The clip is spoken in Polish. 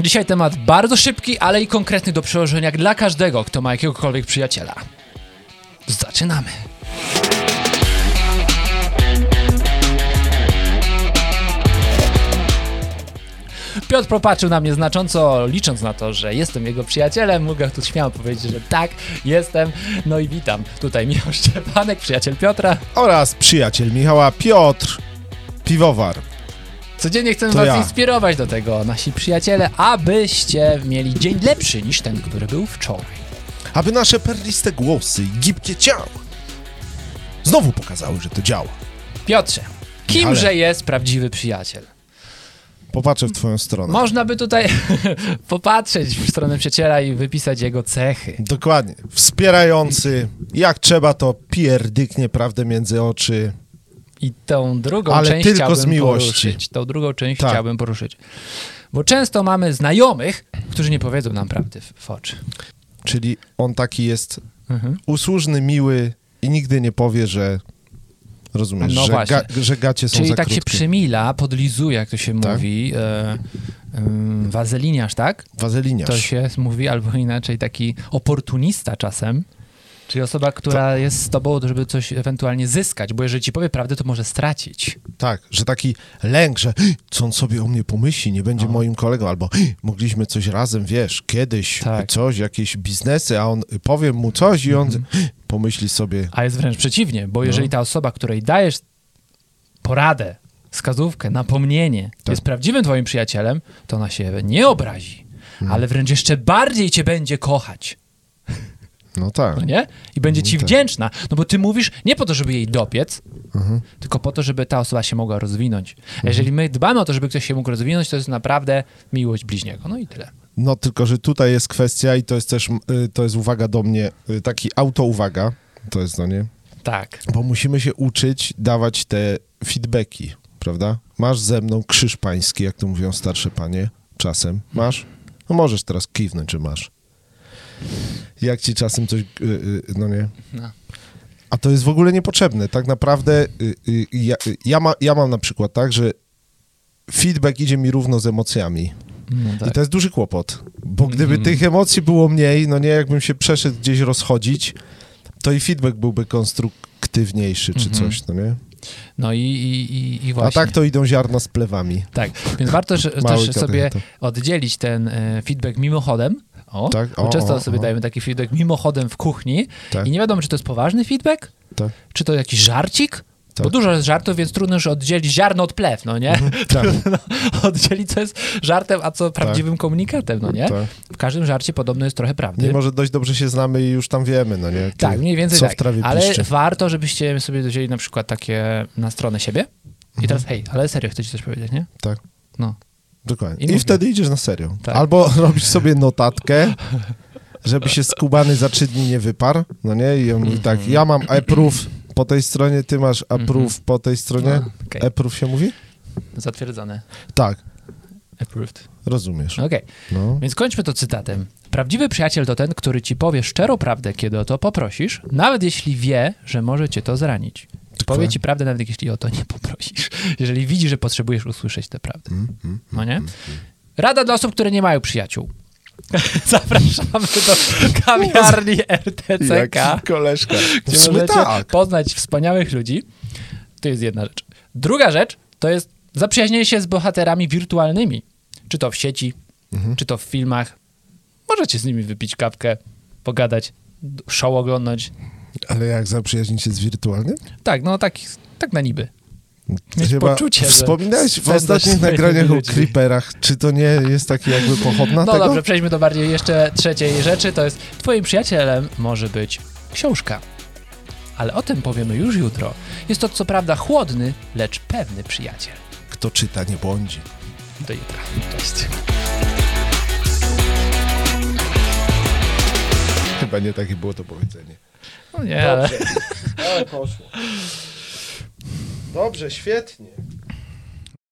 Dzisiaj temat bardzo szybki, ale i konkretny do przełożenia dla każdego, kto ma jakiegokolwiek przyjaciela. Zaczynamy. Piotr popatrzył na mnie znacząco, licząc na to, że jestem jego przyjacielem. Mogę tu śmiało powiedzieć, że tak, jestem. No i witam. Tutaj Michał Szczepanek, przyjaciel Piotra. Oraz przyjaciel Michała Piotr Piwowar. Codziennie chcemy To was ja. inspirować do tego, nasi przyjaciele, abyście mieli dzień lepszy niż ten, który był wczoraj. Aby nasze perliste głosy i gibkie ciało znowu pokazały, że to działa. Piotrze, kimże jest prawdziwy przyjaciel? Popatrzę w twoją stronę. Można by tutaj popatrzeć w stronę przyjaciela i wypisać jego cechy. Dokładnie. Wspierający. Jak trzeba, to pierdyknie prawdę między oczy. I tą drugą Ale część tylko chciałbym z miłości. poruszyć. Tą drugą część Tak. chciałbym poruszyć. Bo często mamy znajomych, którzy nie powiedzą nam prawdy w, oczy. Czyli on taki jest Mhm. usłużny, miły i nigdy nie powie, że rozumiesz, No że, właśnie. ga, że gacie są Czyli tak się krótkie. przymila, podlizuje, jak to się Tak. mówi. E, em, wazeliniarz, tak? Wazeliniarz. To się mówi, albo inaczej taki oportunista czasem. Czyli osoba, która jest z tobą, żeby coś ewentualnie zyskać, bo jeżeli ci powie prawdę, to może stracić. Tak, że taki lęk, że co on sobie o mnie pomyśli, nie będzie No. moim kolegą, albo mogliśmy coś razem, wiesz, kiedyś, Tak. coś, jakieś biznesy, a on powiem mu coś i on Mhm. pomyśli sobie, A jest wręcz przeciwnie, bo No. jeżeli ta osoba, której dajesz poradę, wskazówkę, napomnienie, Tak. jest prawdziwym twoim przyjacielem, to ona się nie obrazi, ale wręcz jeszcze bardziej cię będzie kochać. No tak, no nie? I będzie ci tak. wdzięczna, no bo ty mówisz nie po to, żeby jej dopiec, Mhm. tylko po to, żeby ta osoba się mogła rozwinąć. A Jeżeli my dbamy o to, żeby ktoś się mógł rozwinąć, to jest naprawdę miłość bliźniego. No i tyle. no tylko, że tutaj jest kwestia i to jest też, y, to jest uwaga do mnie, y, taki autouwaga, to jest no nie, Tak. bo musimy się uczyć dawać te feedbacki, prawda? Masz ze mną krzyż pański, jak to mówią starsze panie, czasem, masz? No możesz teraz kiwnąć, czy masz. Jak ci czasem coś, y, y, no nie? No. A to jest w ogóle niepotrzebne. Tak naprawdę y, ja, ja, ma, ja mam na przykład tak, że feedback idzie mi równo z emocjami. No I tak. to jest duży kłopot. Bo gdyby Mhm. tych emocji było mniej, no nie, jakbym się przeszedł gdzieś rozchodzić, to i feedback byłby konstruktywniejszy czy Mhm. coś, no nie? No i, i, i, i A właśnie. tak to idą ziarna z plewami. Tak, więc warto że, też sobie oddzielić ten e, feedback mimochodem. O, Tak, o, często o, sobie o. dajemy taki feedback mimochodem w kuchni Tak. i nie wiadomo, czy to jest poważny feedback, Tak. czy to jakiś żarcik, Tak. bo dużo jest żartów, więc trudno już oddzielić ziarno od plew, no nie? Tak, no, oddzielić, co jest żartem, a co prawdziwym komunikatem, no nie? tak. W każdym żarcie podobno jest trochę prawdy. Mimo, że dość dobrze się znamy i już tam wiemy, no nie? Ty, Tak, mniej więcej co tak. w trawie Ale piszczy. warto, żebyście sobie wzięli na przykład takie na stronę siebie. I teraz, hej, ale serio, chcę ci coś powiedzieć, nie? Mhm. Tak. No. Dokładnie. I I, mówię. wtedy idziesz na serio. Tak. Albo robisz sobie notatkę, żeby się skubany za trzy dni nie wyparł, no nie? I on mówi tak, Mhm. ja mam approve po tej stronie, ty masz approve po tej stronie. No, okej. Approve się mówi? Zatwierdzone. Tak, Approved. rozumiesz. Okej, No. więc kończmy to cytatem. Prawdziwy przyjaciel to ten, który ci powie szczerą prawdę, kiedy o to poprosisz, nawet jeśli wie, że może cię to zranić. Powie ci prawdę, nawet jeśli o to nie poprosisz. Jeżeli widzi, że potrzebujesz usłyszeć tę prawdę. Mm, mm. No nie? Rada dla osób, które nie mają przyjaciół. Zapraszamy do kawiarni RTCK, Jaki koleżka. Gdzie możecie tak. poznać wspaniałych ludzi. To jest jedna rzecz. Druga rzecz to jest zaprzyjaźnienie się z bohaterami wirtualnymi. Czy to w sieci, Mhm. czy to w filmach. Możecie z nimi wypić kapkę, pogadać, show oglądać. Ale jak zaprzyjaźnić się z wirtualnym? Tak, no tak, tak na niby. Mieć Chyba poczucie, Wspominałeś w ostatnich nagraniach o creeperach. Czy to nie jest takie jakby pochodna No tego? dobrze, przejdźmy do bardziej jeszcze trzeciej rzeczy. To jest twoim przyjacielem może być książka. Ale o tym powiemy już jutro. Jest to co prawda chłodny, lecz pewny przyjaciel. Kto czyta, nie błądzi. Do jutra. Cześć. Chyba nie takie było to powiedzenie. No nie, ale... Ale poszło. Dobrze, świetnie.